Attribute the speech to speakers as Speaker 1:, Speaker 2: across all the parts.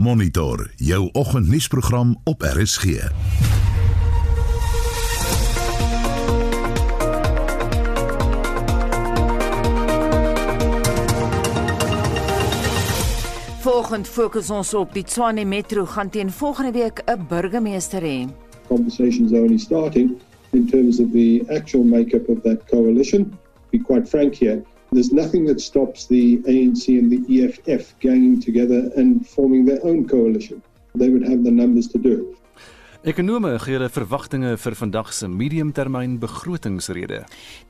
Speaker 1: Monitor jou oggendnuusprogram op RSG.
Speaker 2: Volgende fokus ons op die Tshwane Metro gaan teen volgende week 'n burgemeester hê.
Speaker 3: Conversations are only starting in terms of the actual makeup of that coalition. Be quite frank here, there's nothing that stops the ANC and the EFF ganging together and forming their own coalition. They would have the numbers to do it.
Speaker 4: Ekonome gee hulle verwagtinge vir vandag se mediumtermyn begrotingsrede.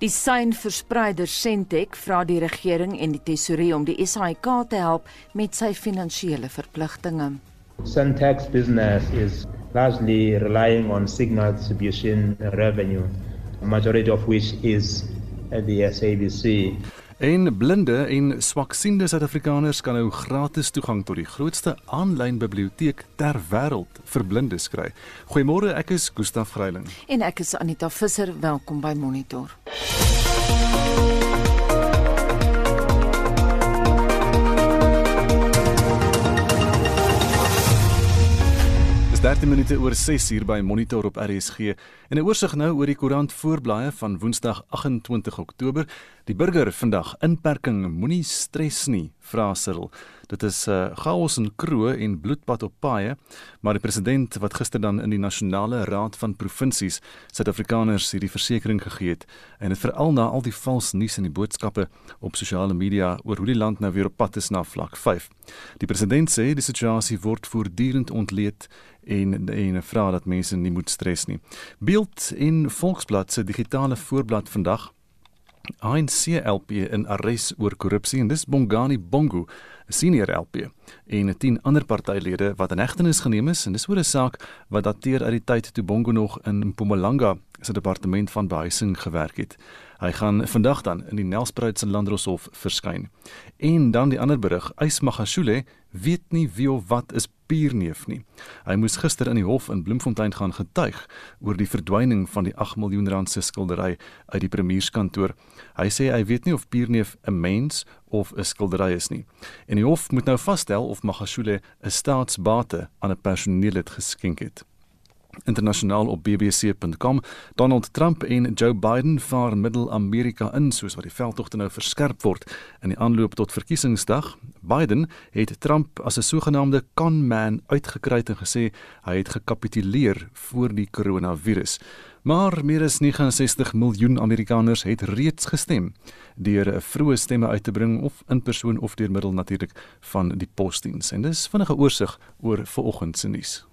Speaker 2: Die seinverspreider Sentech vra die regering en die tesourier om die SAIK te help met sy finansiële verpligtinge.
Speaker 5: Centex business is largely relying on signal distribution revenue, a majority of which is at the SABC.
Speaker 4: En blinde en swaksiende Suid-Afrikaners kan nou gratis toegang tot die grootste aanlyn biblioteek ter wêreld vir blindes kry. Goeiemôre, ek is Gustaf Greiling.
Speaker 2: En ek is Anita Visser, welkom by Monitor.
Speaker 4: Dis 13 minute oor 6 uur by Monitor op RSG en 'n oorsig nou oor die koerant voorblaaie van Woensdag 28 Oktober. Die burger vandag inperking moenie stres nie, vra Cyril. Dit is 'n uh, eh, chaos in kroe en bloedbad op paaie, maar die president wat gister dan in die nasionale raad van provinsies Suid-Afrikaners hierdie versekering gegee het en dit veral na al die vals nuus en die boodskappe op sosiale media oor hoe die land nou weer op pad is na vlak 5. Die president sê die situasie word voortdurend ontleed en en vra dat mense nie moet stres nie. Beeld in Volksblad se digitale voorblad vandag ANC LP in arrest oor korrupsie en dis Bongani Bongo, 'n senior LP en 10 ander partylede wat in hegtenis geneem is en dis oor 'n saak wat dateer uit die tyd toe Bongo nog in Mpumalanga se departement van behuising gewerk het. Hy gaan vandag dan in die Nelspruit se Landdroshof verskyn. En dan die ander berig, Ysmagashule weet nie wie of wat is pierneef nie. Hy moes gister in die hof in Bloemfontein gaan getuig oor die verdwyning van die 8 miljoen rand se skildery uit die premierskantoor. Hy sê hy weet nie of pierneef 'n mens of 'n skildery is nie. En die hof moet nou vasstel of Magashule 'n staatsbate aan 'n personeellid geskenk het internasionaal op bbc.com Donald Trump en Joe Biden vaar Middel-Amerika in soos wat die veldtogte nou verskerp word in die aanloop tot verkiesingsdag. Biden het Trump as 'n sogenaamde con man uitgekry en gesê hy het gekapituleer voor die koronavirus. Maar meer as 69 miljoen Amerikaners het reeds gestem deur 'n vroeë stemme uit te bring of in persoon of deur middel natuurlik van die posdiens. En dis vinnige oorsig oor vanoggend se nuus.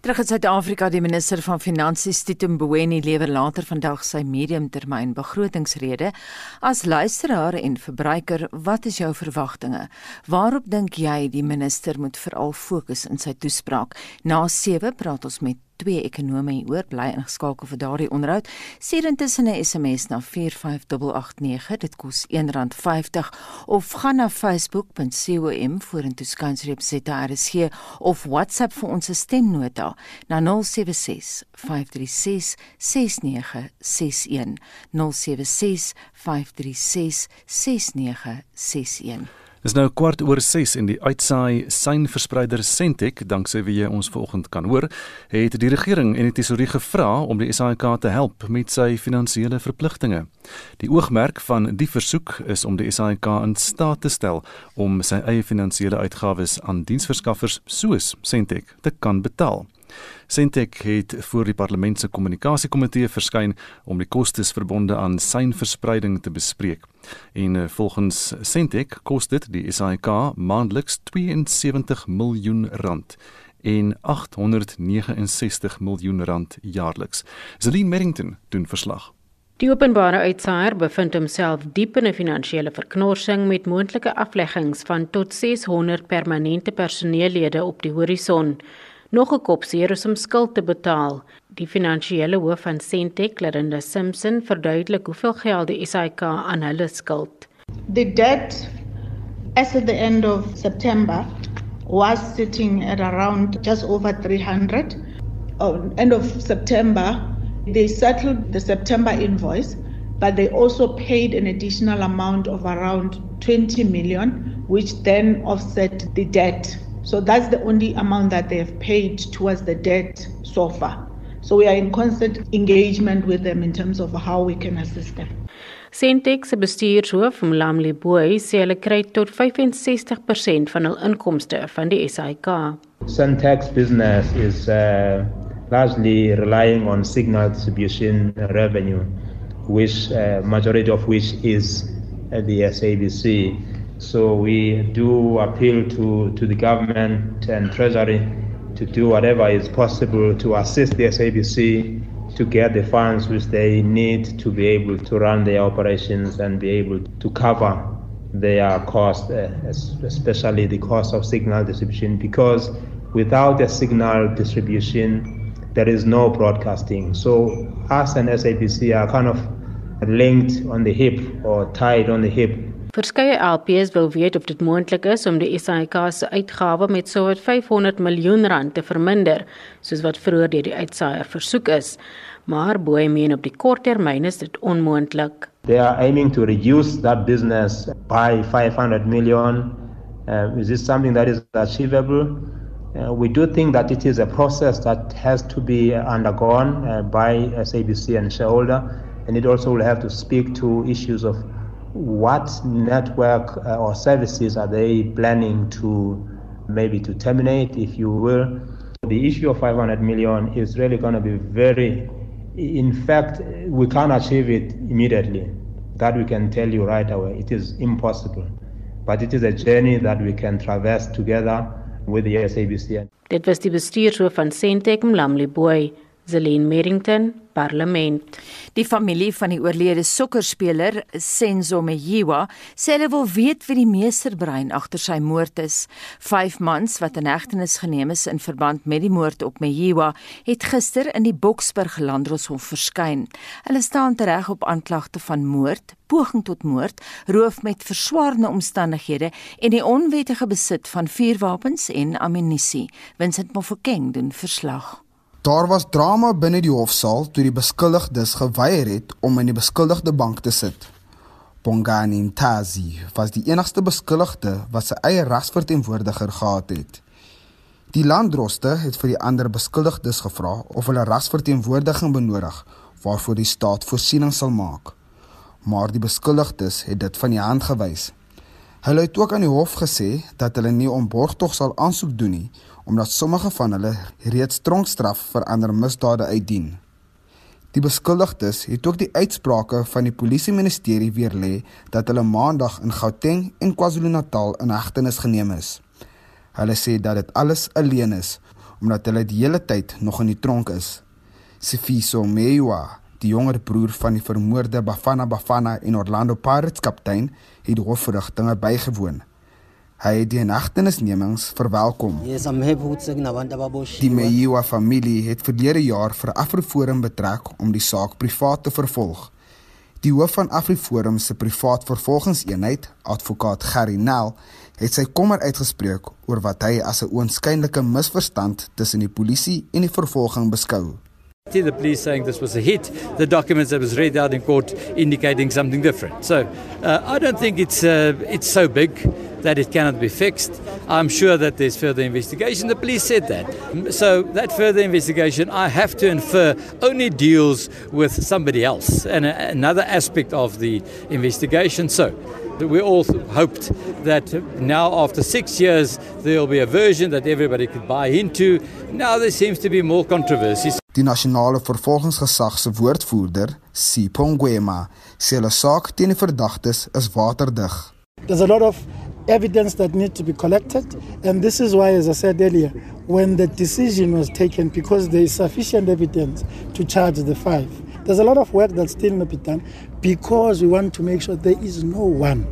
Speaker 2: Terug in Suid-Afrika, die minister van Finansies, Tito Mboweni, lewer later vandag sy mediumtermyn begrotingsrede. As luisteraar en verbruiker, wat is jou verwagtinge? Waarop dink jy die minister moet veral fokus in sy toespraak? Na 7 praat ons met twee ekonome hier oor bly ingeskakel vir daardie onderhoud. Stuur intussen 'n SMS na 45889. Dit kos R1.50 of gaan na facebook.com vorentoe skansreep ZRSG of WhatsApp vir ons stemnota na 076 536 6961 076 536 6961
Speaker 4: Dis nou kwart oor 6 en die uitsaai seinverspreider Sentech, danksy wie jy ons vanoggend kan hoor, het die regering en die tesourier gevra om die SAIK te help met sy finansiële verpligtinge. Die oogmerk van die versoek is om die SAIK in staat te stel om sy eie finansiële uitgawes aan diensverskaffers soos Sentech te kan betaal. Sentech het voor die parlement se kommunikasiekomitee verskyn om die kostes verbonde aan seinverspreiding te bespreek. En eh, volgens Sentech kos dit die SAIK maandeliks 72 miljoen rand en 869 miljoen rand jaarliks. Zelin Merrington doen verslag.
Speaker 6: Die openbare uitsaaier bevind homself diep in 'n finansiële verknorsing met moontlike afleggings van tot 600 permanente personeellede op die horison. Nog 'n kopseer is om skuld te betaal. Die finansiële hoof van Sentech, Larinda Simpson, verduidelik hoeveel geld die SAIK aan hulle skuld.
Speaker 7: The debt as at the end of September was sitting at around just over 300. On end of September, they settled the September invoice, but they also paid an additional amount of around 20 million, which then offset the debt So that's the only amount that they have paid towards the debt so far. So we are in constant engagement with them in terms of how we can assist them.
Speaker 6: Sentex se bestuurshoof, Mlamli Boy, sê hulle kry tot 65% van hul inkomste van die SAIK.
Speaker 5: Sentex business is uh, largely relying on signal distribution revenue, which uh, majority of which is at the SABC. So we do appeal to, to the government and treasury to do whatever is possible to assist the SABC to get the funds which they need to be able to run their operations and be able to cover their cost, uh, especially the cost of signal distribution, because without a signal distribution, there is no broadcasting. So us and SABC are kind of linked on the hip or tied on the hip
Speaker 6: Verskeie LPs wil weet of dit moontlik is om die SAIK se uitgawe met sowat 500 miljoen rand te verminder, soos wat vroeër deur die uitsaaier versoek is. Maar Boy meen op die kort termyn is dit onmoontlik.
Speaker 5: They are aiming to reduce that business by 500 million. Uh, is this something that is achievable? Uh, we do think that it is a process that has to be undergone uh, by SABC and shareholder, and it also will have to speak to issues of what network uh, or services are they planning to maybe to terminate, if you will. The issue of 500 million is really going to be very, in fact, we can't achieve it immediately. That we can tell you right away. It is impossible. But it is a journey that we can traverse together with the SABC.
Speaker 6: Dit was die bestuurshoof van Sentech Mlamli Boy, Zelene Merrington, parlement.
Speaker 2: Die familie van die oorlede sokkerspeler Senzo Meyiwa sê hulle wil weet wie die meesterbrein agter sy moord is. Vyf mans wat in hegtenis geneem is in verband met die moord op Meyiwa, het gister in die Boksburg Landdroshof verskyn. Hulle staan tereg op aanklagte van moord, poging tot moord, roof met verswaarde omstandighede en die onwettige besit van vuurwapens en ammunisie. Vincent Mofokeng doen verslag.
Speaker 8: Daar was drama binne die hofsaal toe die beskuldigdes geweier het om in die beskuldigde bank te sit. Bongani Ntazi was die enigste beskuldigde wat sy eie rasverteenwoordiger gehad het. Die landdroste het vir die ander beskuldigdes gevra of hulle rasverteenwoordiging benodig waarvoor die staat voorsiening sal maak. Maar die beskuldigdes het dit van die hand gewys. Hulle het ook aan die hof gesê dat hulle nie om borgtog sal aansoek doen nie omdat sommige van hulle reeds tronkstraf vir ander misdade uitdien. Die beskuldigdes het ook die uitsprake van die polisie ministerie weer lê dat hulle maandag in Gauteng en KwaZulu-Natal in hegtenis geneem is. Hulle sê dat dit alles alleen is omdat hulle die hele tyd nog in die tronk is. Sifiso Mewa, die jonger broer van die vermoorde Bafana Bafana en Orlando Pirates kaptein, het die hofverrigtinge bygewoon. Hy het die nagtenisnemings verwelkom.
Speaker 9: Yes.
Speaker 8: Die Meyiwa familie het verlede jaar vir Afriforum betrek om die saak privaat te vervolg. Die hoof van Afriforum se privaat vervolgingseenheid, advokaat Gerry Nel, het sy kommer uitgespreek oor wat hy as 'n oënskynlike misverstand tussen die polisie en die vervolging beskou.
Speaker 10: The police saying this was a hit. The documents that was read out in court indicating something different. So uh, I don't think it's uh, it's so big that it cannot be fixed. I'm sure that there's further investigation. The police said that. So that further investigation, I have to infer, only deals with somebody else and another aspect of the investigation. So we all hoped that now after six years there will be a version that everybody could buy into. Now there seems to be more controversies.
Speaker 8: Die nasionale vervolgingsgesag se woordvoerder, Sipongwema, sê hulle saak teen die verdagtes is waterdig.
Speaker 11: There's a lot of evidence that need to be collected. And this is why as I said earlier when the decision was taken because there is sufficient evidence to charge the five there's a lot of work that still not be done because we want to make sure there is no one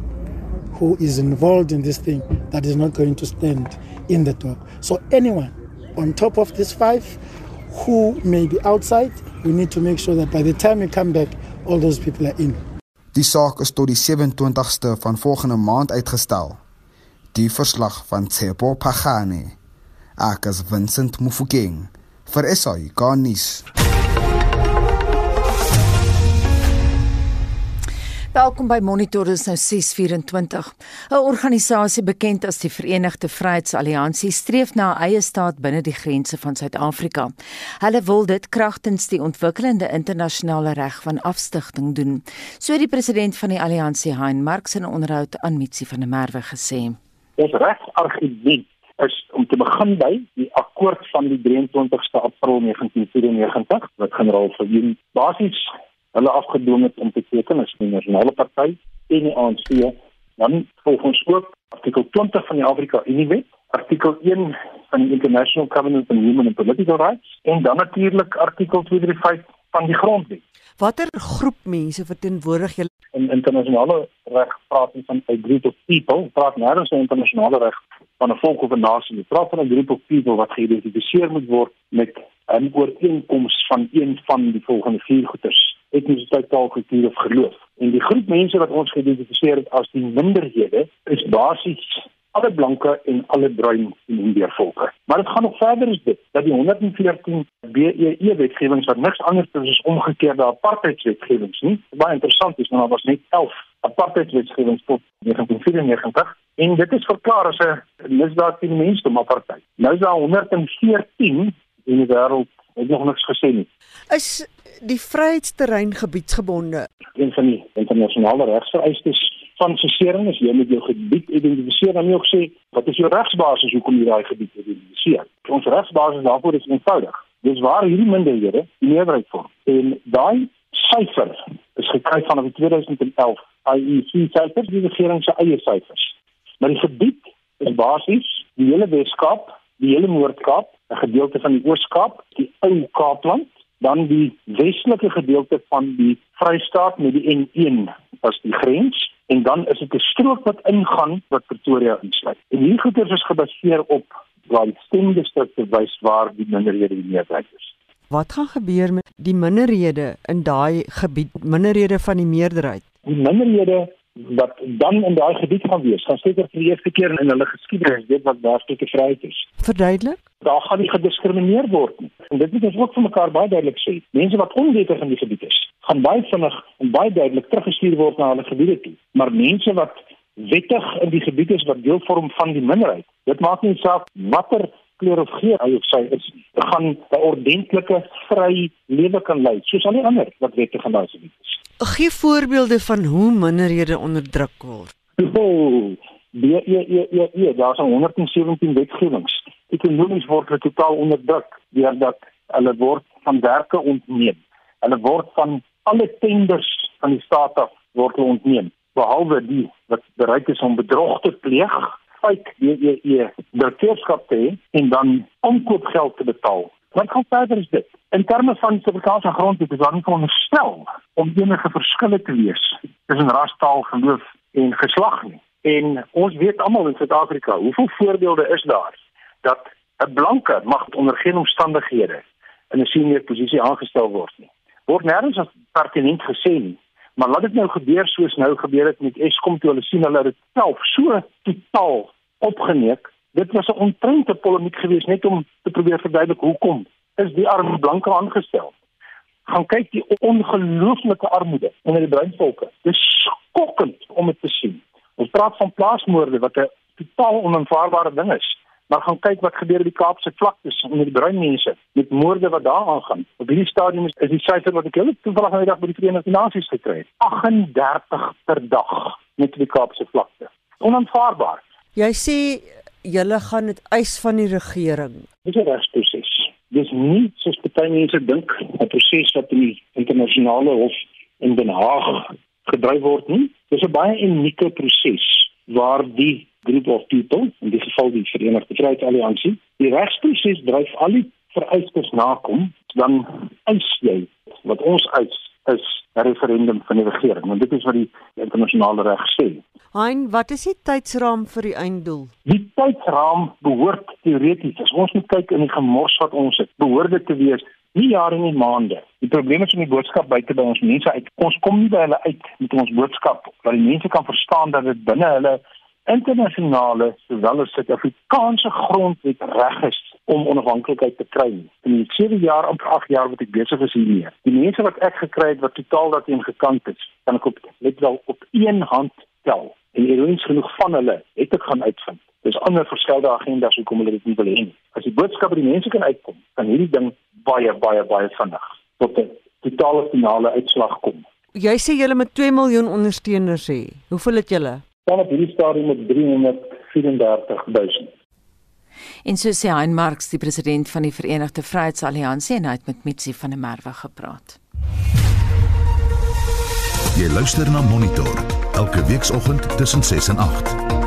Speaker 11: who is involved in this thing that is not going to stand in the dock so anyone on top of this five who may be outside we need to make sure that by the time we come back all those people are in.
Speaker 8: Die saak is tot die 27ste van volgende maand uitgestel. Die verslag van Tsepo Pagane. Ek is Vincent Mufokeng vir SAI Garnis.
Speaker 2: Welkom by Monitor is nou 624. 'n Organisasie bekend as die Verenigde Vryheidsalliansie streef na 'n eie staat binne die grense van Suid-Afrika. Hulle wil dit kragtens die ontwikkelende internasionale reg van afstigting doen, so die president van die alliansie, Hein Marx in 'n onderhoud aan Mitsi van der Merwe gesê.
Speaker 12: Ons regsargument is om te begin by die akkoord van die 23ste April 1994 wat generaal Verhoeven basies hulle afgedwing het om te teken as die nasionale party en die ANC dan volgens ook artikel 20 van die Afrika Unie wet artikel 1 van die International Covenant on Human and Political Rights en dan natuurlik artikel 235 van die grondwet
Speaker 13: Watter groep mense verteenwoordig julle?
Speaker 12: In internasionale reg praat ons van 'n group of people. Praat nêrens oor internasionale reg van 'n volk of 'n nasie nie. Praat van 'n group of people wat geïdentifiseer moet word met 'n ooreenkoms van een van die volgende vier goeters etnisiteit, taal, kultuur of geloof. En die groep mense wat ons geïdentifiseer het as die minderhede is basies alle blanke en alle bruin en indiër volke. Maar dit gaan nog verder as dit. Dat die 114 BEE wetgewings wat niks anders is as omgekeerde apartheidswetgewings nie. Baie interessant is, maar daar was net 11 apartheidswetgewings tot 1994 en dit is verklaar as 'n misdaad teen mensdom apartheid. Nou is daar 114 in die wêreld het nog niks gesê nie.
Speaker 13: Is die vryheidsterrein gebiedsgebonde?
Speaker 12: Een van die internasionale regsvereistes van sesering is jy moet jou gebied identifiseer en nie ook sê wat is jou regsbasis hoekom jy daai gebied identifiseer. Ons regsbasis daarvoor is eenvoudig. Dis waar hierdie minderhede die meerderheid vorm. En daai syfer is gekry vanaf 2011 IEC syfers die regering se eie syfers. Maar die gebied is basies die hele Weskaap, die hele Noord-Kaap, 'n gedeelte van die Oos-Kaap, die ou Kaapland dan die westelike gedeelte van die Vrystaat met die N1 as die grens en dan is dit 'n strook wat ingaan wat Pretoria insluit. En hierdie goeders is gebaseer op waar die stemdistrikte wys waar die minderhede die meerderheid is.
Speaker 13: Wat gaan gebeur met die minderhede in daai gebied, minderhede van die meerderheid?
Speaker 12: Die minderhede wat dan in daai gebied gaan wees, gaan seker vir die eerste keer in hulle geskiedenis weet wat daar steeds vryheid is.
Speaker 13: Verduidelik?
Speaker 12: Daar gaan nie gediskrimineer word nie. En dit moet ons ook vir mekaar baie duidelik sê. Mense wat onwettig in die gebied is, gaan baie vinnig en baie duidelik teruggestuur word na hulle gebiede toe. Maar mense wat wettig in die gebied is wat deel vorm van die minderheid, dit maak nie saak watter kleur of geur hy of sy is, gaan 'n ordentlike vry lewe kan lei, soos al die ander wat wettig in daai gebied is.
Speaker 13: Gee voorbeelde van hoe minderhede onderdruk word.
Speaker 12: Oh, die ja ja ja, daar is 117 wetgewings. Ekonomies word hulle totaal onderdruk deurdat hulle word van werke ontneem. Hulle word van alle tenders van die staat af word hulle ontneem, behalwe die wat bereid is om bedrog te pleeg, fake DEE, direkteurskap te hê en dan omkoopgeld te betaal Wat gaan verder is dit? In terme van Suid-Afrikaanse grondwet is daar nie veronderstel om enige verskille te wees tussen ras, taal, geloof en geslag nie. En ons weet almal in Suid-Afrika, hoeveel voorbeelde is daar dat 'n blanke mag onder geen omstandighede in 'n senior posisie aangestel word nie. Word nêrens as pertinent gesê nie. Maar laat dit nou gebeur soos nou gebeur het met Eskom toe hulle sien hulle het self so totaal opgeneek dit was 'n ontrente polemiek geweest net om te probeer verduidelik hoekom is die arme blanke aangestel. Gaan kyk die ongelooflike armoede onder die bruinvolke. Dit is skokkend om dit te sien. Ons praat van plaasmoorde wat 'n totaal onaanvaarbare ding is. Maar gaan kyk wat gebeur in die Kaapse vlaktes onder die bruin mense met moorde wat daar aangaan. Op hierdie stadium is, is die syfer wat ek heel toevallig nou die dag by die Verenigde Nasies gekry het. 38 per dag met die Kaapse vlakte. Onaanvaarbaar.
Speaker 13: Jy sê julle gaan dit eis van die regering.
Speaker 12: Dis 'n regsproses. Dis nie soos baie mense dink 'n proses wat in die internasionale hof in Den Haag gedryf word nie. Dis 'n baie unieke proses waar die group of people, in die geval die Verenigde Vryheidsalliansie, die regsproses dryf al die vereistes nakom, dan eis jy wat ons eis is 'n referendum van die regering want dit is wat die internasionale reg sê.
Speaker 13: Hein, wat is die tydsraam vir die einddoel?
Speaker 12: Die tydsraam behoort teoreties, as ons net kyk in die gemors wat ons het, behoort dit te wees nie jare nie, maande. Die probleem is om die boodskap buite by ons mense uit. Ons kom nie by hulle uit met ons boodskap dat die mense kan verstaan dat dit binne hulle internasionale sowel as Suid-Afrikaanse grondwet reg is om onafhanklikheid te kry. In die 7 jaar of 8 jaar wat ek besig is hiermee, die mense wat ek gekry het wat totaal daarteen gekant is, kan ek op net wel op een hand tel. En ironies genoeg van hulle het ek gaan uitvind. Dis ander verskillende agendas hoekom hulle dit nie wil hê nie. As die boodskap by die mense kan uitkom, kan hierdie ding baie baie baie vinnig tot 'n totale finale uitslag kom.
Speaker 13: Jy sê julle met 2 miljoen ondersteuners hê. Hoeveel het julle?
Speaker 12: Dan op hierdie stadium met 334 000.
Speaker 2: En so sê Hein Marx, die president van die Verenigde Vryheidsalliansie en hy het met Mitsi van der Merwe gepraat.
Speaker 1: Jy luister na Monitor elke weekoggend tussen 6 en 8.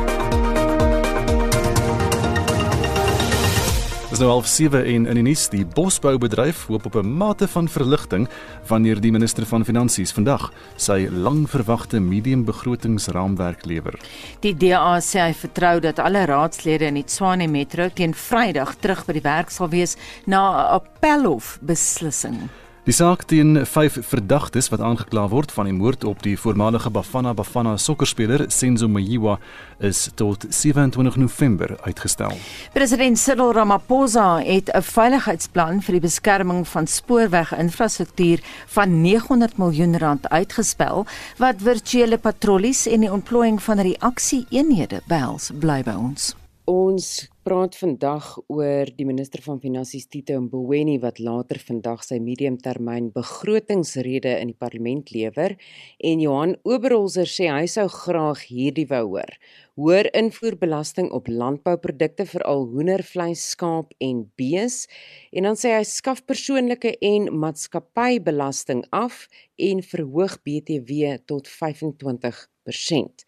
Speaker 4: Dis nou half 7 en in die nuus die bosboubedryf hoop op 'n mate van verligting wanneer die minister van finansies vandag sy langverwagte mediumbegrotingsraamwerk lewer.
Speaker 2: Die DA sê hy vertrou dat alle raadslede in die Tshwane Metro teen Vrydag terug by die werk sal wees na 'n appelhof beslissing.
Speaker 4: Die saak teen vyf verdagtes wat aangekla word van die moord op die voormalige Bafana Bafana sokkerspeler Senzo Mayiwa is tot 27 November uitgestel.
Speaker 2: President Cyril Ramaphosa het 'n veiligheidsplan vir die beskerming van spoorweginfrastruktuur van 900 miljoen rand uitgespel wat virtuele patrollies en die ontplooiing van reaksie-eenhede behels bly by ons.
Speaker 14: Ons praat vandag oor die minister van Finansies Tito Mboweni wat later vandag sy mediumtermyn begrotingsrede in die parlement lewer en Johan Oberholzer sê hy sou graag hierdie wou hoor. Hoër invoerbelasting op landbouprodukte veral hoendervleis, skaap en bees en dan sê hy skaf persoonlike en maatskappybelasting af en verhoog BTW tot 25%.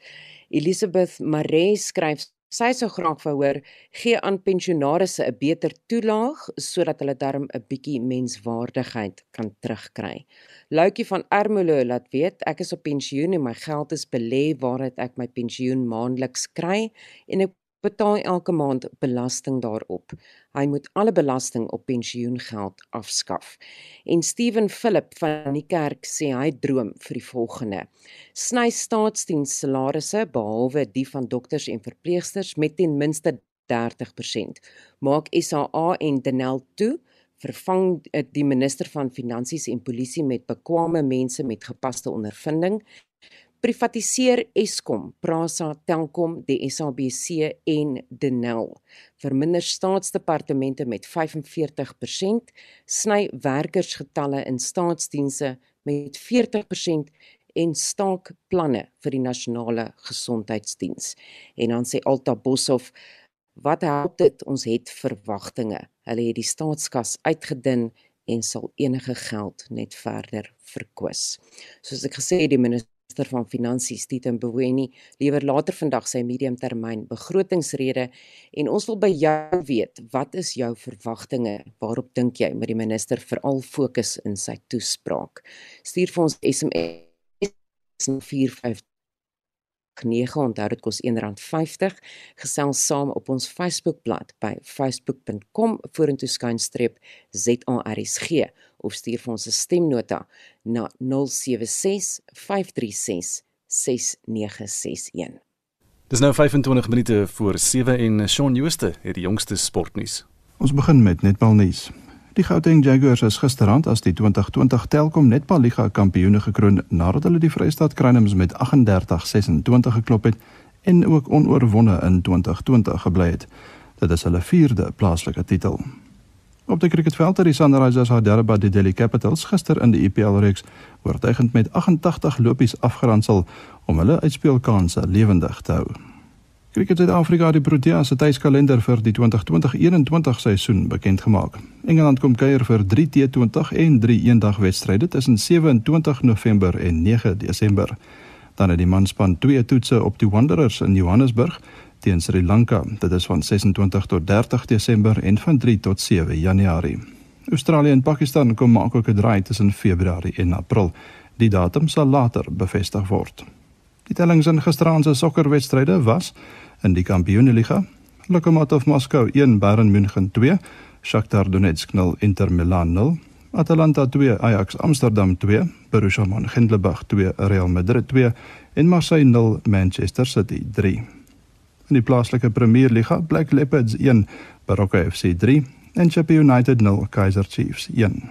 Speaker 14: Elizabeth Maree skryf Sy sou graag wou hoor gee aan pensionaarsse 'n beter toelaag sodat hulle darm 'n bietjie menswaardigheid kan terugkry. Loukie van Ermelo laat weet ek is op pensioen en my geld is belê waaruit ek my pensioen maandeliks kry en ek betaal elke maand belasting daarop. Hy moet alle belasting op pensioengeld afskaf. En Steven Philip van die kerk sê hy droom vir die volgende: sny staatsdiens salarisse behalwe die van dokters en verpleegsters met ten minste 30%. Maak SAA en Denel toe vervang die minister van finansies en polisie met bekwame mense met gepaste ondervinding privatiseer Eskom, Prasa, Telkom, die SABC en Denel. Verminder staatsdepartemente met 45%, sny werkersgetalle in staatsdienste met 40% en staak planne vir die nasionale gesondheidsdiens. En dan sê Alta Boshoff Wat help dit ons het verwagtinge. Hulle het die staatskas uitgedun en sal enige geld net verder verkwis. Soos ek gesê het die minister minister van Finansies Tito Mboweni lewer later vandag sy mediumtermyn begrotingsrede en ons wil by jou weet, wat is jou verwagtinge? Waarop dink jy met die minister veral fokus in sy toespraak? Stuur vir ons SMS 45 9 onthou dit kos R1.50 gesels saam op ons Facebookblad by facebook.com vorentoe skynstreep ZARSG of stuur vir ons 'n stemnota na 076 536 6961
Speaker 4: Dis nou 25 minute voor 7 en Shaun Jooste het die jongste sportnuus.
Speaker 15: Ons begin met netbalnuus. Die Gauteng Jaguars is gisterand as die 2020 Telkom Netballiga kampioene gekroon nadat hulle die Vrystaat Crinums met 38-26 geklop het en ook onoorwonde in 2020 gebly het. Dit is hulle 4de plaaslike titel. Op die cricketveld het die Sunrisers Hyderabad die Delhi Capitals gister in die IPL reeks oortuigend met 88 lopies afgeronsel om hulle uitspeelkanse lewendig te hou. Cricket Suid-Afrika het die Proteas se tuiskalender vir die 2020-21 seisoen bekend gemaak. Engeland kom kuier vir 3 T20 en 3 eendagwedstryde tussen 27 November en 9 Desember. Dan het die manspan twee toetse op die Wanderers in Johannesburg teen Sri Lanka. Dit is van 26 tot 30 Desember en van 3 tot 7 Januarie. Australië en Pakistan kom maak ook 'n draai tussen Februarie en April. Die datum sal later bevestig word. Die tellings in gisteraand se sokkerwedstryde was in die Kampioenliga. Lokomotiv Moskou 1 Bayern München 2, Shakhtar Donetsk 0 Inter Milan 0, Atalanta 2 Ajax Amsterdam 2, Borussia Mönchengladbach 2 Real Madrid 2 en Marseille 0 Manchester City 3. In die plaaslike Premierliga Black Leopards 1 Baroka FC 3, en Sheffield United 0 Kaizer Chiefs 1.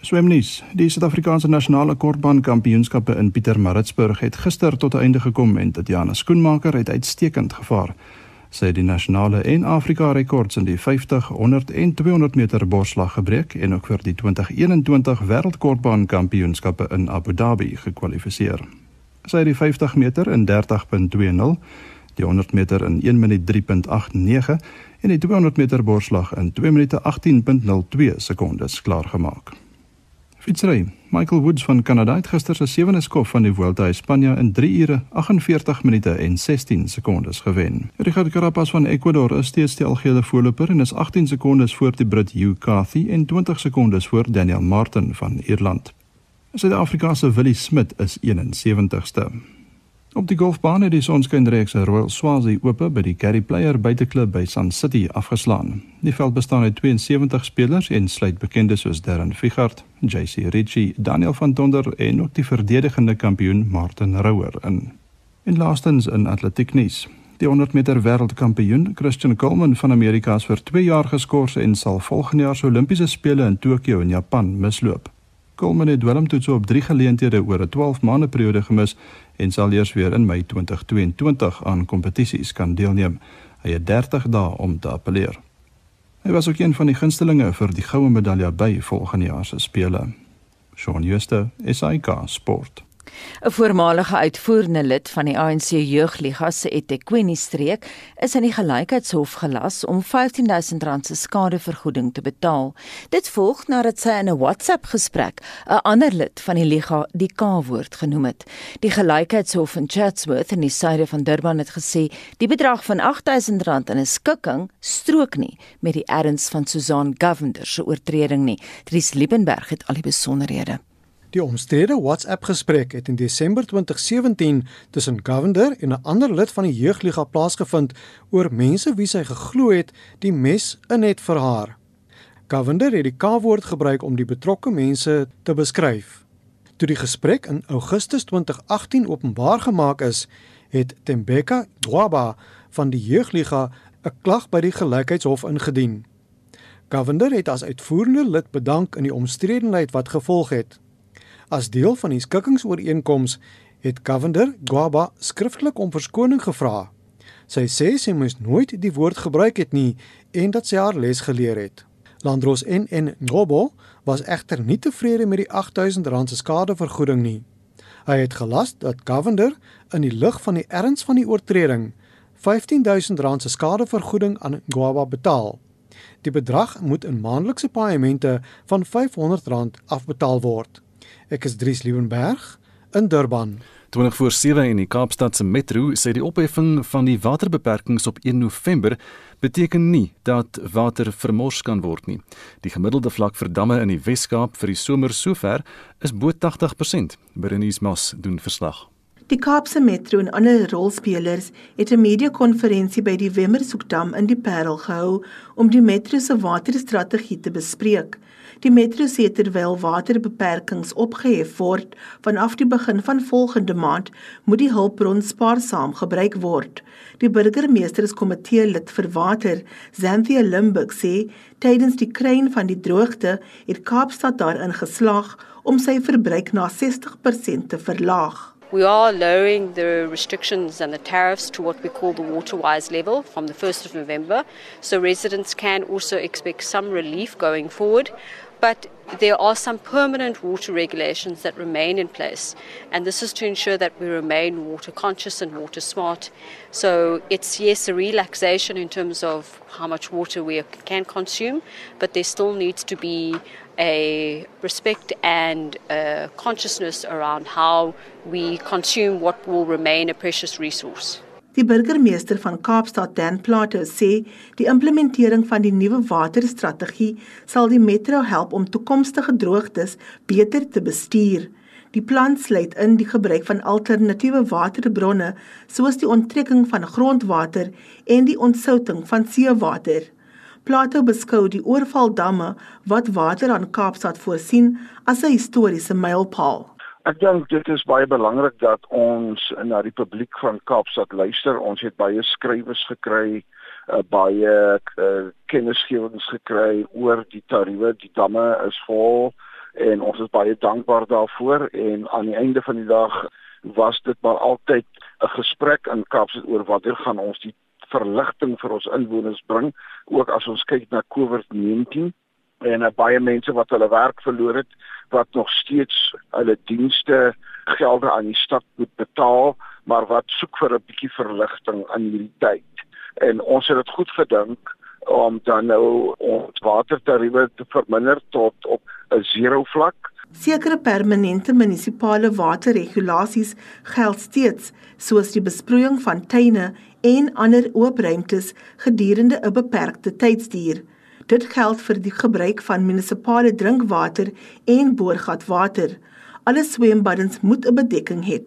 Speaker 15: Swemnies. Die Suid-Afrikaanse nasionale kortbaan kampioenskappe in Pietermaritzburg het gister tot 'n einde gekom en Tatiana Skoenmaker het uitstekend gevaar. Sy het die nasionale en Afrika rekords in die 50, 100 en 200 meter borslag gebreek en ook vir die 2021 wêreldkortbaan kampioenskappe in Abu Dhabi gekwalifiseer. Sy het die 50 meter in 30.20 die 100 meter in 1 minuut 3.89 en die 200 meter borslag in 2 minute 18.02 sekondes klaargemaak. Fietsry. Michael Woods van Kanada het gister se sewende skof van die Vuelta a España in 3 ure 48 minute en 16 sekondes gewen. Richard Carapaz van Ecuador is steeds die algehele voorloper en is 18 sekondes voor die Brit Hugh Carthy en 20 sekondes voor Daniel Martin van Ierland. Suid-Afrikaanse Willie Smit is 71ste. Op die golfbaan het die sonskynreeks Royal Swazi Ope by die Currie Player buiteklub by Sun City afgeslaan. Die veld bestaan uit 72 spelers en sluit bekendes soos Darren Figart, JC Ritchie, Daniel van Tonder en ook die verdedigende kampioen Martin Rouwer in. En laastens in atletieknuus. Die 100 meter wêreldkampioen Christian Coleman van Amerika is vir 2 jaar geskort en sal volgende jaar se Olimpiese spele in Tokio in Japan misloop. Coleman het dwelmtoetse op 3 geleenthede oor 'n 12 maande periode gemis en sal eers weer in Mei 2022 aan kompetisies kan deelneem. Hy het 30 dae om te appeleer. Hy was ook een van die gunstelinge vir die goue medalje by volgende jaar se spele. Shaun Schuster, SAK Sport.
Speaker 2: 'n Voormalige uitvoerende lid van die ANC Jeugliga se eThekwini streek is in die gelykheidshof gelas om R15000 se skadevergoeding te betaal. Dit volg nadat sy in 'n WhatsApp-gesprek 'n ander lid van die liga die K-woord genoem het. Die gelykheidshof in Chatsworth in die suide van Durban het gesê die bedrag van R8000 in 'n skikking strook nie met die erns van Susan Govender se oortreding nie. Dries Liebenberg het al die besonderhede.
Speaker 16: Die omstrede WhatsApp-gesprek het in Desember 2017 tussen Govender en 'n ander lid van die jeugliga plaasgevind oor mense wie sy geglo het die mes in het vir haar. Govender het die K-woord gebruik om die betrokke mense te beskryf. Toe die gesprek in Augustus 2018 openbaar gemaak is, het Tembeka Dwaba van die jeugliga 'n klag by die gelykheidshof ingedien. Govender het as uitvoerende lid bedank in die omstredenheid wat gevolg het. As deel van die skikkingsooreenkoms het Govender Gwaba skriftelik om verskoning gevra. Sy sê sy moes nooit die woord gebruik het nie en dat sy haar les geleer het. Landros NN Ngobo was egter nie tevrede met die R8000 se skadevergoeding nie. Hy het gelas dat Govender in die lig van die erns van die oortreding R15000 se skadevergoeding aan Gwaba betaal. Die bedrag moet in maandelikse paaiemente van R500 afbetaal word. Ek is Dries Liebenberg in Durban.
Speaker 4: 20 voor 7 in die Kaapstad se metro sê die opheffing van die waterbeperkings op 1 November beteken nie dat water vermors kan word nie. Die gemiddelde vlak vir damme in die Wes-Kaap vir die somer sover is bo 80%. Berenice Moss doen verslag.
Speaker 17: Die Kaapse Metro en ander rolspelers het 'n media-konferensie by die Wemmersoekdam in die Parel gehou om die metro se waterstrategie te bespreek. Die metro sê terwyl waterbeperkings opgehef word vanaf die begin van volgende maand, moet die hulpbron spaarsaam gebruik word. Die burgemeesterskomitee lid vir water, Xanthia Limburg sê, tydens die kruin van die droogte het Kaapstad daarin geslaag om sy verbruik na 60% te verlaag.
Speaker 18: We are lowering the restrictions and the tariffs to what we call the waterwise level from the 1st of November. So residents can also expect some relief going forward. but there are some permanent water regulations that remain in place, and this is to ensure that we remain water conscious and water smart. So it's yes a relaxation in terms of how much water we can consume, but there still needs to be a respect and a consciousness around how we consume what will remain a precious resource.
Speaker 17: Die burgemeester van Kaapstad, Dan Plato, sê die implementering van die nuwe waterstrategie sal die metro help om toekomstige droogtes beter te bestuur. Die plan sluit in die gebruik van alternatiewe waterbronne soos die onttrekking van grondwater en die ontsouting van seewater. Plato beskou die oorvaldamme wat water aan Kaapstad voorsien as 'n historiese mylpaal.
Speaker 19: Ek dink dit is baie belangrik dat ons na die publiek van Kaapstad luister. Ons het baie skrywers gekry uh, baie uh, kennisgewings gekry oor die tariewe. Die damme is vol en ons is baie dankbaar daarvoor en aan die einde van die dag was dit maar altyd 'n gesprek in Kaapstad oor watter gaan ons die verligting vir ons inwoners bring ook as ons kyk na COVID-19 en uh, baie mense wat hulle werk verloor het wat nog steeds hulle dienste gelde aan die stad moet betaal maar wat soek vir 'n bietjie verligting in hierdie tyd. En ons het dit goed gedink om dan nou ons watertariewe te verminder tot op 'n zero vlak
Speaker 20: Sekere permanente munisipale waterregulasies geld steeds, soos die besproeiing van tuine en ander oop ruimtes gedurende 'n beperkte tydsduur. Dit geld vir die gebruik van munisipale drinkwater en boorgatwater. Alle swembaddens moet 'n bedekking hê.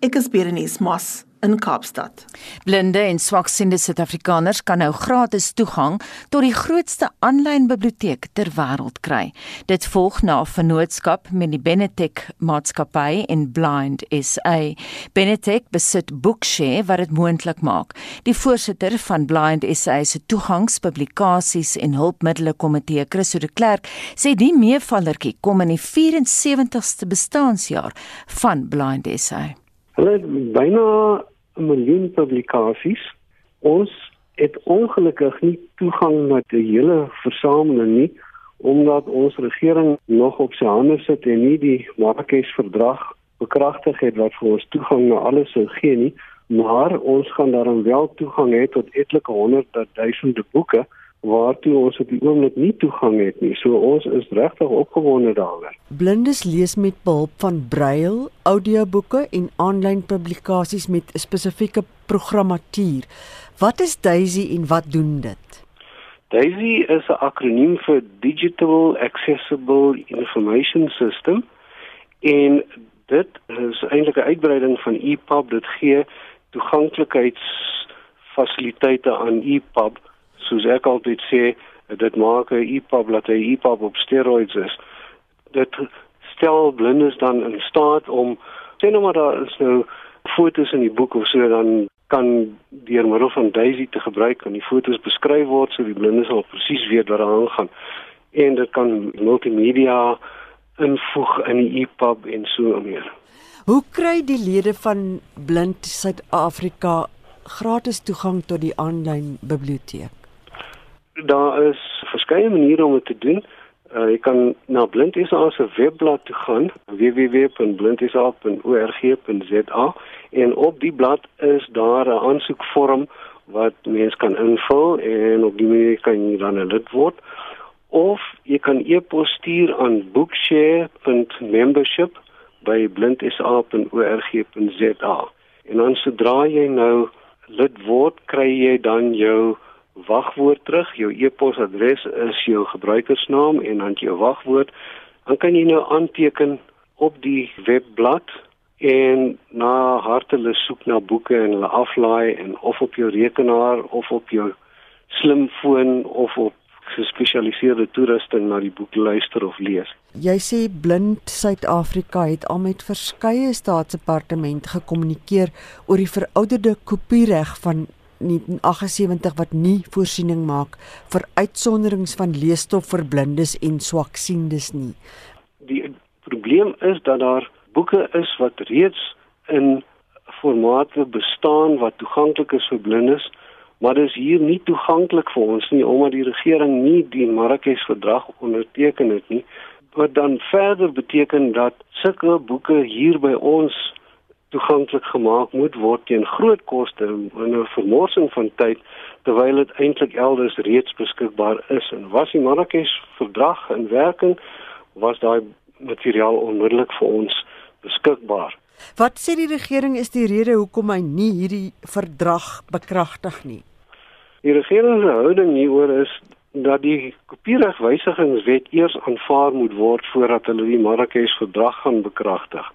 Speaker 20: Ek is Berenice Moss in Kaapstad.
Speaker 2: Blinde en swaksiende Suid-Afrikaners kan nou gratis toegang tot die grootste aanlyn biblioteek ter wêreld kry. Dit volg na 'n vennootskap met die Benetech Maatskappy en Blind SA. Benetech besit Bookshare wat dit moontlik maak. Die voorsitter van Blind SA se toegangspublikasies en hulpmiddels komitee, Chris de Klerk, sê die meevallertjie kom in die 74ste bestaanjaar van Blind SA.
Speaker 21: Hulle het byna 'n miljoen publikasies. Ons het ongelukkig nie toegang na die hele versameling nie omdat ons regering nog op sy hande sit en nie die Marrakesh verdrag bekragtig het wat vir ons toegang na alles sou gee nie, maar ons gaan daarom wel toegang hê tot etlike honderde duisende boeke waartoe ons op die oomblik nie toegang het nie. So ons is regtig opgewonde daaroor.
Speaker 13: Blindes lees met behulp van braille, audioboeke en aanlyn publikasies met 'n spesifieke programmatuur. Wat is DAISY en wat doen dit?
Speaker 21: DAISY is 'n akroniem vir Digital Accessible Information System en dit is eintlik 'n uitbreiding van EPUB. Dit gee toeganklikheidsfasiliteite aan EPUB soos ek altyd sê, dit maak 'n EPUB dat hy EPUB op steroids is. Dit stel blindes dan in staat om sien nou maar daar is nou fotos in die boek of so dan kan deur middel van Daisy te gebruik en die fotos beskryf word so die blindes sal presies weet wat daar aangaan en dit kan multimedia invoeg in die EPUB en so meer.
Speaker 13: Hoe kry die lede van Blind Suid-Afrika gratis toegang tot die aanlyn biblioteek?
Speaker 21: Daar is verskeie maniere om dit te doen. Uh, jy kan na Blindesa se webblad toe gaan www.blindesa.org.za en op die blad is daar 'n aansoekvorm wat mens kan invul en op die manier kan jy dan 'n lid word of jy kan e-pos stuur aan bookshare.membership by blindesa.org.za en dan sodra jy nou lid word kry jy dan jou wagwoord terug. Jou e-posadres is jou gebruikersnaam en dan jou wagwoord. Dan kan jy nou aanteken op die webblad en na hartele soek na boeke en hulle aflaai en of op jou rekenaar of op jou slimfoon of op gespesialiseerde toerusting na die boek luister of lees.
Speaker 13: Jy sê Blind Suid-Afrika het al met verskeie staatsdepartemente gekommunikeer oor die verouderde kopiereg van 1978 wat nie voorsiening maak vir uitsonderings van leesstof vir blindes en swaksiendes nie.
Speaker 21: Die probleem is dat daar boeke is wat reeds in formate bestaan wat toeganklik is vir blindes, maar dit is hier nie toeganklik vir ons nie omdat die regering nie die Marrakesh verdrag onderteken het nie. Wat dan verder beteken dat sulke boeke hier by ons toeganklik gemaak moet word teen groot koste en 'n vermorsing van tyd terwyl dit eintlik elders reeds beskikbaar is en was die Marrakesh verdrag in werking was daai materiaal onmiddellik vir ons beskikbaar.
Speaker 13: Wat sê die regering is die rede hoekom hy nie hierdie verdrag bekragtig nie?
Speaker 21: Die regering se houding hieroor is dat die kopieregwysigingswet eers aanvaar moet word voordat hulle die Marrakesh verdrag gaan bekragtig.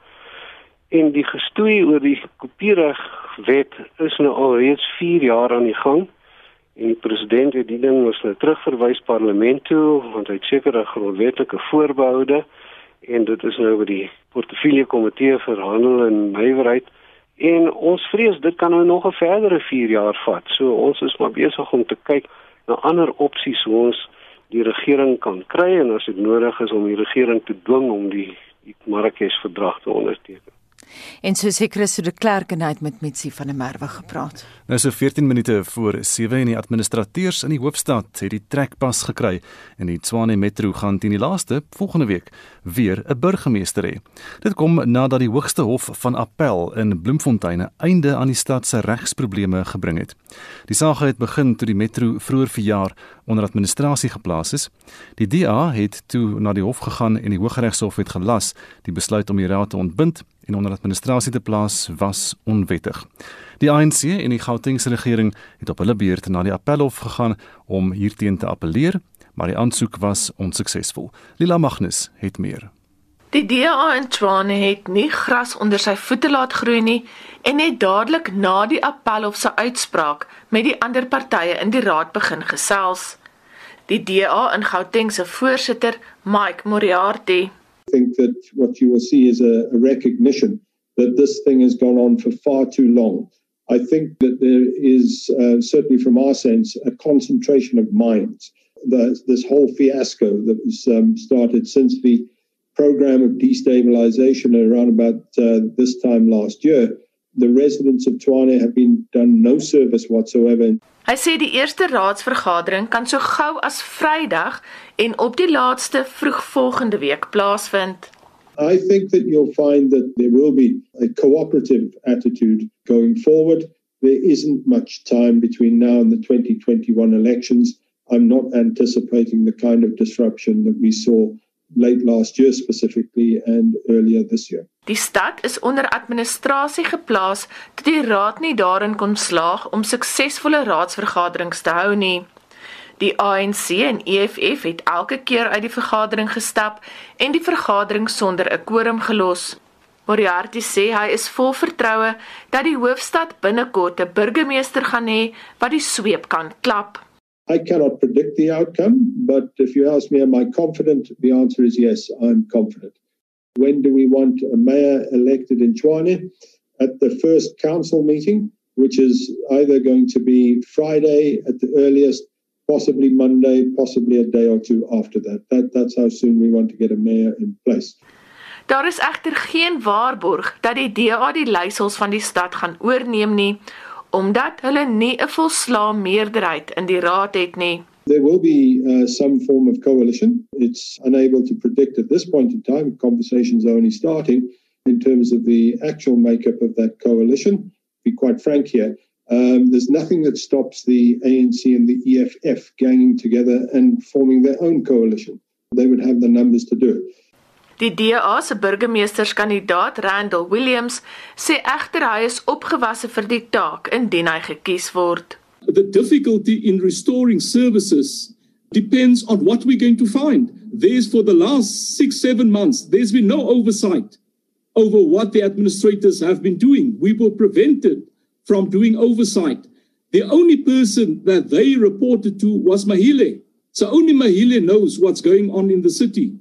Speaker 21: En die gestoei oor die kopieregwet is nou al reeds 4 jaar aan die gang. En die president het die ding mos nou terugverwys parlement toe want hy het sekere grondwetlike voorbehoude en dit is nou by die portefeulje komitee vir handel en nywerheid En ons vrees dit kan nou nog 'n verdere 4 jaar vat. So ons is maar besig om te kyk na ander opsies hoe ons die regering kan kry en as dit nodig is om die regering te dwing om die Marrakesh verdrag te onderteken.
Speaker 2: En so sê Chris de Klerk en hy het met Mitsi van der Merwe gepraat.
Speaker 4: Nou so 14 minute voor 7 en die administrateurs in die hoofstad het die trekpas gekry en die Tshwane Metro gaan teen die laaste volgende week weer 'n burgemeester hê. Dit kom nadat die Hoogste Hof van Appel in Bloemfontein 'n einde aan die stad se regsprobleme gebring het. Die saak het begin toe die metro vroeër verjaar onder administrasie geplaas is. Die DA het toe na die hof gegaan en die Hooggeregshof het gelas die besluit om die raad te ontbind en onder administrasie te plaas was onwettig. Die ANC en die Gautengse regering het op hulle beurt na die Appelhof gegaan om hierteen te appeleer, maar die aansoek was onsuksesvol. Lila Magnus het meer.
Speaker 20: Die DA in Tshwane het nie gras onder sy voete laat groei nie en het dadelik na die Appelhof se uitspraak met die ander partye in die raad begin gesels. Die DA in Gauteng se voorsitter, Mike Moriarty,
Speaker 3: think that what you will see is a, a recognition that this thing has gone on for far too long. I think that there is, uh, certainly from our sense, a concentration of minds. The, this whole fiasco that was um, started since the program of destabilization around about uh, this time last year, the residents of Tshwane have been done no service whatsoever.
Speaker 20: Hy sê die eerste raadsvergadering kan so gou as Vrydag en op die laaste vroeg volgende week plaasvind.
Speaker 3: I think that you'll find that there will be a cooperative attitude going forward. There isn't much time between now and the 2021 elections. I'm not anticipating the kind of disruption that we saw late last year specifically and earlier this year.
Speaker 20: Die stad is onder administrasie geplaas dat die raad nie daarin kon slaag om suksesvolle raadsvergaderings te hou nie. Die ANC en EFF het elke keer uit die vergadering gestap en die vergadering sonder 'n quorum gelos. Moriarty sê hy is vol vertroue dat die hoofstad binnekort 'n burgemeester gaan hê wat die sweep kan klap.
Speaker 3: I cannot predict the outcome, but if you ask me, am I confident? The answer is yes, I'm confident. When do we want a mayor elected in Chwane? At the first council meeting, which is either going to be Friday at the earliest, possibly Monday, possibly a day or two after that. that that's how soon we want to get a mayor in place.
Speaker 20: Daar is egter geen waarborg dat die DA die leiersels van die stad gaan oorneem nie omdat hulle nie 'n volslae meerderheid in die raad het nie.
Speaker 3: There will be uh, some form of coalition. It's unable to predict at this point in time. Conversations are only starting in terms of the actual makeup of that coalition. To be quite frank here, um, there's nothing that stops the ANC and the EFF ganging together and forming their own coalition. They would have the numbers to do it.
Speaker 20: Die DA se burgemeesterskandidaat Randall Williams sê egter hy is opgewasse vir die taak indien hy gekies word.
Speaker 22: The difficulty in restoring services depends on what we're going to find. There's for the last 6 7 months there's been no oversight over what the administrators have been doing. We were prevented from doing oversight. The only person that they reported to was Mahile. So only Mahile knows what's going on in the city.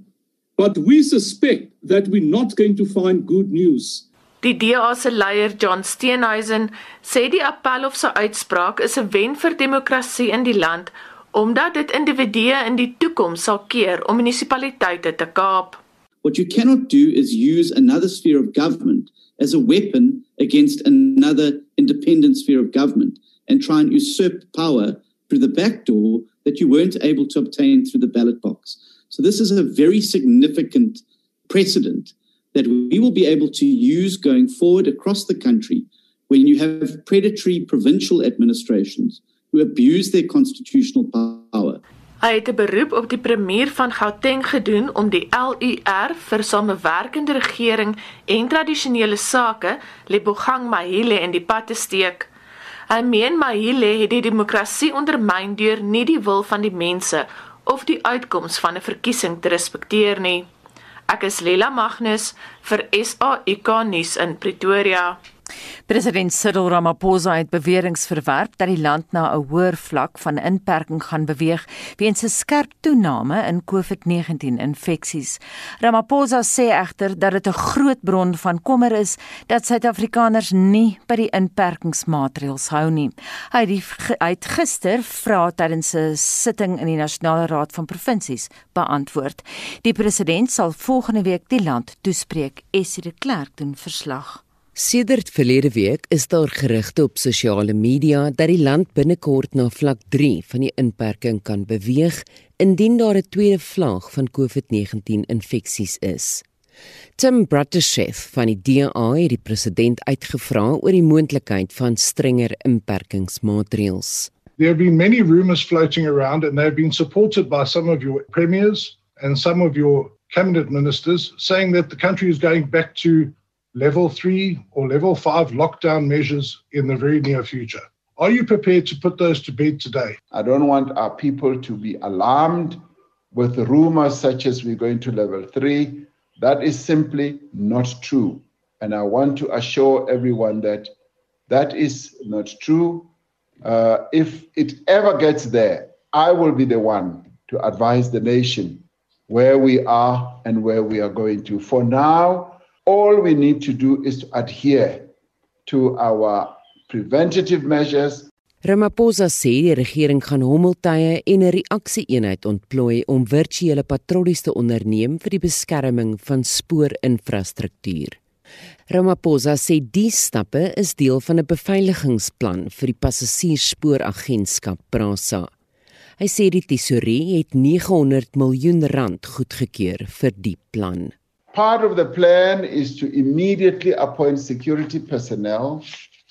Speaker 22: But we suspect that we're not going to find good news.
Speaker 20: Die DA se leier John Steenhuisen sê die Appelhof se uitspraak is 'n wen vir demokrasie in die land omdat dit individue in die toekoms sal keer om munisipaliteite te kaap.
Speaker 23: What you cannot do is use another sphere of government as a weapon against another independent sphere of government and try and usurp power through the back door that you weren't able to obtain through the ballot box. So this is a very significant precedent that we will be able to use going forward across the country when you have predatory provincial administrations who abuse their constitutional power.
Speaker 20: Hy het 'n beroep op die premier van Gauteng gedoen om die LUR vir samewerkende regering en tradisionele sake, Lebogang Mahile in die pad te steek. Hy meen Mahile het die demokrasie ondermyn deur nie die wil van die mense of die uitkoms van 'n verkiesing te respekteer nie. Ek is Lela Magnus vir SAK nuus in Pretoria.
Speaker 2: President Cyril Ramaphosa het beweringe verwerp dat die land na 'n hoër vlak van inperking gaan beweeg weens 'n skerp toename in COVID-19 infeksies. Ramaphosa sê egter dat dit 'n groot bron van kommer is dat Suid-Afrikaners nie by die inperkingsmaatreëls hou nie. Hy het, hy het gister vra tydens 'n sitting in die Nasionale Raad van Provinsies beantwoord. Die president sal volgende week die land toespreek. Essie de Klerk doen verslag.
Speaker 14: Sedert verlede week is daar gerugte op sosiale media dat die land binnekort na vlak 3 van die inperking kan beweeg indien daar 'n tweede vlaag van COVID-19 infeksies is. Tim Brattesheff van die DA het die president uitgevra oor die moontlikheid van strenger inperkingsmaatreëls.
Speaker 24: There have been many rumors floating around and they have been supported by some of your premiers and some of your cabinet ministers saying that the country is going back to level three or level five lockdown measures in the very near future. Are you prepared to put those to bed today?
Speaker 25: I don't want our people to be alarmed with rumors such as we're going to level three. That is simply not true. And I want to assure everyone that that is not true. Uh, if it ever gets there, I will be the one to advise the nation where we are and where we are going to. For now, All we need to do is to adhere to our preventative measures.
Speaker 14: Ramaphosa sê die regering gaan hommeltuie en 'n reaksieeenheid ontplooi om virtuele patrollies te onderneem vir die beskerming van spoorinfrastruktuur. Ramaphosa sê die stappe is deel van 'n beveiligingsplan vir die passasiersspooragentskap Prasa. Hy sê die tesourier het 900 miljoen rand goedgekeur vir die plan.
Speaker 25: Part of the plan is to immediately appoint security personnel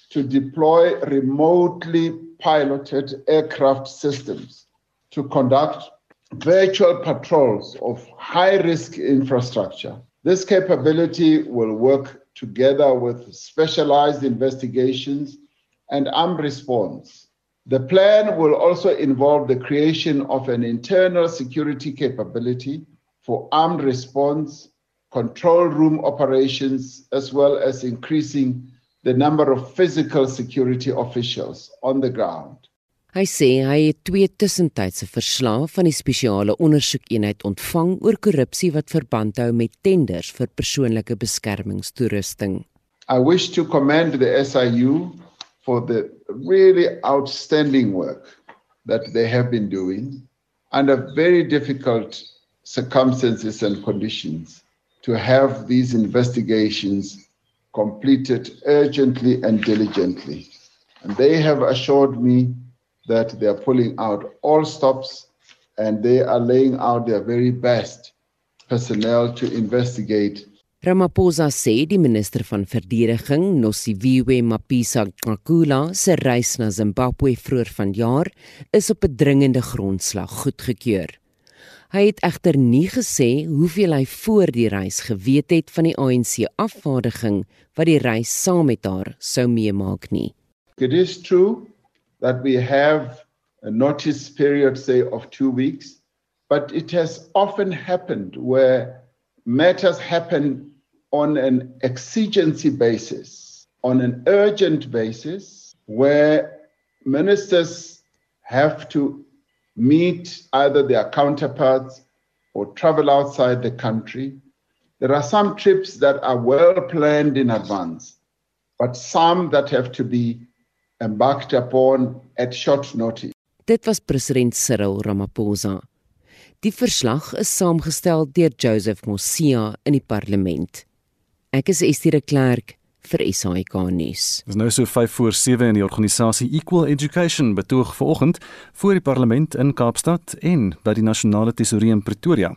Speaker 25: to deploy remotely piloted aircraft systems to conduct virtual patrols of high risk infrastructure. This capability will work together with specialized investigations and armed response. The plan will also involve the creation of an internal security capability for armed response control room operations, as well as increasing the number of physical security officials on the ground.
Speaker 14: Hy sê hy het twee tussentydse verslae van die spesiale ondersoekeenheid ontvang oor korrupsie wat verband hou met tenders vir persoonlike beskermingstoerusting.
Speaker 25: I wish to commend the SIU for the really outstanding work that they have been doing under very difficult circumstances and conditions. To have these investigations completed urgently and diligently. And they have assured me that they are pulling out all stops and they are laying out their very best personnel to investigate.
Speaker 14: Ramaphosa sê die minister van verdediging, Nosiviwe Mapisa Nkula, se reis na Zimbabwe vroeër vanjaar is op 'n dringende grondslag goedgekeur. Hy het egter nie gesê hoeveel hy voor die reis geweet het van die ANC afvaardiging wat die reis saam met haar sou meemaak nie.
Speaker 25: It is true that we have a notice period say of 2 weeks, but it has often happened where matters happen on an exigency basis, on an urgent basis where ministers have to meet either their counterparts or travel outside the country. There are some trips that are well planned in advance, but some that have to be embarked upon at short notice.
Speaker 14: Dit was president Cyril Ramaphosa. Die verslag is saamgestel deur Joseph Mosia in die parlement. Ek is Estie de Klerk vir SAK nuus.
Speaker 4: Dis nou so 5 voor 7 in die organisasie Equal Education betoog vanoggend voor die parlement in Kaapstad en by die nasionale tesourier in Pretoria.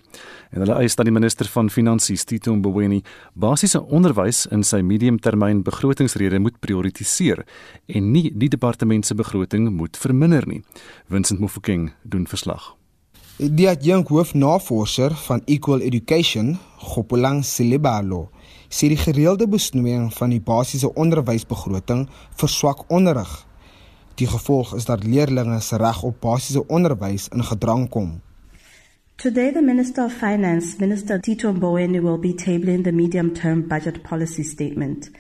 Speaker 4: En hulle eis dat die minister van finansies Tito Mboweni basiese onderwys in sy mediumtermyn begrotingsrede moet prioritiseer en nie die departement se begroting moet verminder nie. Vincent Mofokeng doen verslag.
Speaker 8: Die adjunk hoofnavorser van Equal Education, Gopolang Silibalo, sê die gereelde besnoeiing van die basiese onderwysbegroting verswak onderrig. Die gevolg is dat leerders se reg op basiese onderwys in gedrang kom.
Speaker 26: Today the Minister of Finance, Minister Tito Mboweni will be tabling the medium-term budget policy statement.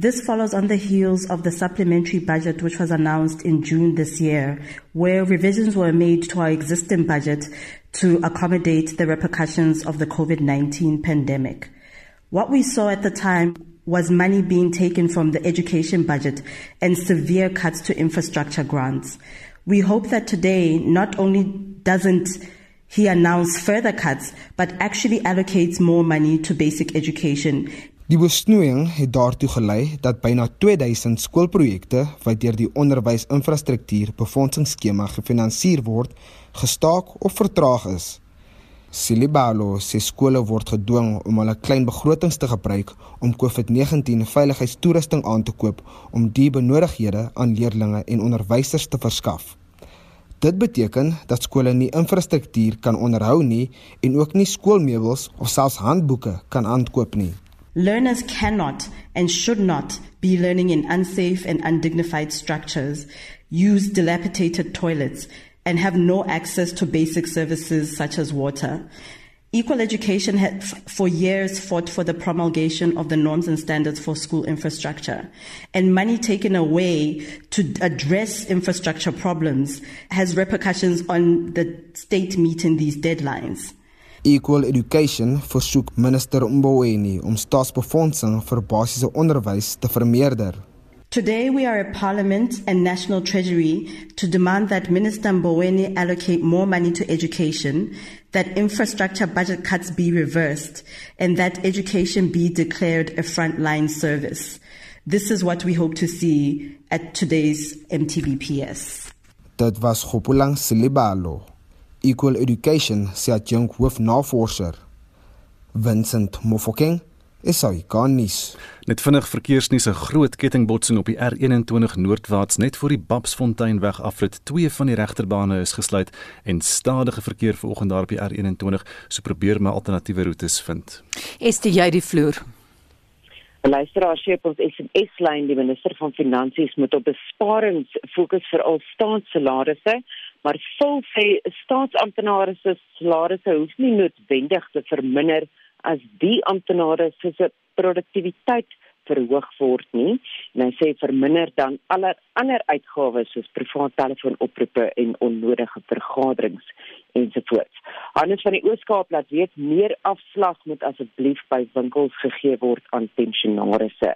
Speaker 26: This follows on the heels of the supplementary budget, which was announced in June this year, where revisions were made to our existing budget to accommodate the repercussions of the COVID 19 pandemic. What we saw at the time was money being taken from the education budget and severe cuts to infrastructure grants. We hope that today not only doesn't he announce further cuts, but actually allocates more money to basic education
Speaker 8: Die besnoeiing het daartoe gelei dat byna 2000 skoolprojekte wat deur die onderwysinfrastruktuur befondsingsskema gefinansier word, gestaak of vertraag is. Silibalo sê skole word gedwing om hulle klein begrotings te gebruik om COVID-19 veiligheidstoerusting aan te koop om die benodighede aan leerders en onderwysers te verskaf. Dit beteken dat skole nie infrastruktuur kan onderhou nie en ook nie skoolmeubels of selfs handboeke kan aankoop nie.
Speaker 26: Learners cannot and should not be learning in unsafe and undignified structures, use dilapidated toilets, and have no access to basic services such as water. Equal Education had for years fought for the promulgation of the norms and standards for school infrastructure. And money taken away to address infrastructure problems has repercussions on the state meeting these deadlines.
Speaker 8: Equal Education versoek minister Mboweni om staatsbefondsing vir basiese onderwys te vermeerder.
Speaker 26: Today we are a parliament and national treasury to demand that Minister Mboweni allocate more money to education, that infrastructure budget cuts be reversed, and that education be declared a frontline service. This is what we hope to see at today's MTBPS.
Speaker 8: Dit was Gopulang Silibalo. Equal Education se adjunk hoofnavorser Vincent Mofokeng kannies.
Speaker 4: Net vinnig verkeersnuus 'n groot kettingbotsing op die R21 noordwaarts net voor die Babsfonteinweg afrit. Twee van die regterbane is gesluit en stadige verkeer vanoggend daar op die R21. So probeer my alternatiewe roetes vind.
Speaker 2: Dit jy die vloer?
Speaker 27: Luisteraar sê op ons SMS-lyn die minister van finansies moet op besparings fokus vir al staatssalarisse maar vol sê staatsamptenare se salarisse hoef nie noodwendig te verminder as die amptenare se produktiwiteit verhoog word nie. En hy sê verminder dan alle ander uitgawes soos privaat telefoonoproepe en onnodige vergaderings ensovoorts. Hannes van die Ooskaap laat weet meer afslag moet asseblief by winkels gegee word aan pensionaarsse.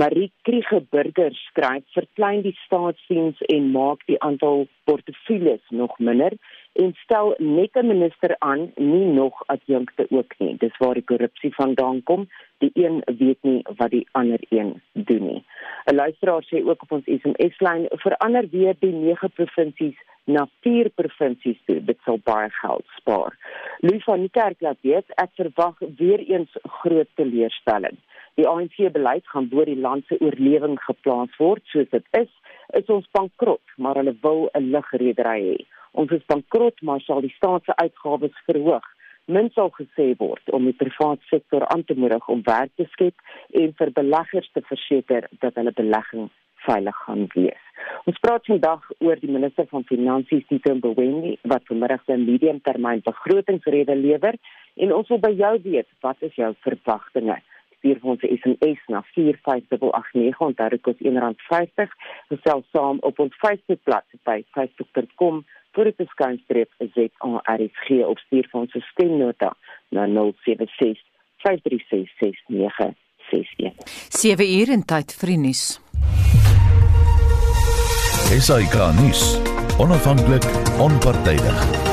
Speaker 27: Marie Kriege Burger skryf verklein die staatsdiens en maak die aantal portefeuilles nog minder en stel net 'n minister aan, nie nog adjunkte ook nie. Dis waar die korrupsie vandaan kom. Die een weet nie wat die ander een doen nie. 'n Luisteraar sê ook op ons SMS-lyn verander weer die 9 provinsies na 4 provinsies toe. Dit sal baie geld spaar. Louis van die Kerk laat weet ek verwag weer eens groot teleurstelling die ANC beleid gaan bo die land se oorlewing geplaas word soos dit is, is ons bankrot, maar hulle wil 'n ligredery hê. Ons is bankrot, maar sal die staat se uitgawes verhoog. Min sal gesê word om die private sektor aan te moedig om werk te skep en vir beleggers te verseker dat hulle belegging veilig gaan wees. Ons praat vandag oor die minister van Finansies Tito Mboweni wat vanmiddag sy mediumtermyn begrotingsrede lewer en ons wil by jou weet, wat is jou verwagtinge? stuur vir ons 'n SMS na 45889 onthou dit kos R1.50 gesels saam op ons Facebookblad by facebook.com vir die skynstreep ZARSG of stuur vir ons stemnota na 076 5366961
Speaker 2: 7 uur en tyd vir die nuus.
Speaker 1: SAK nuus onafhanklik onpartydig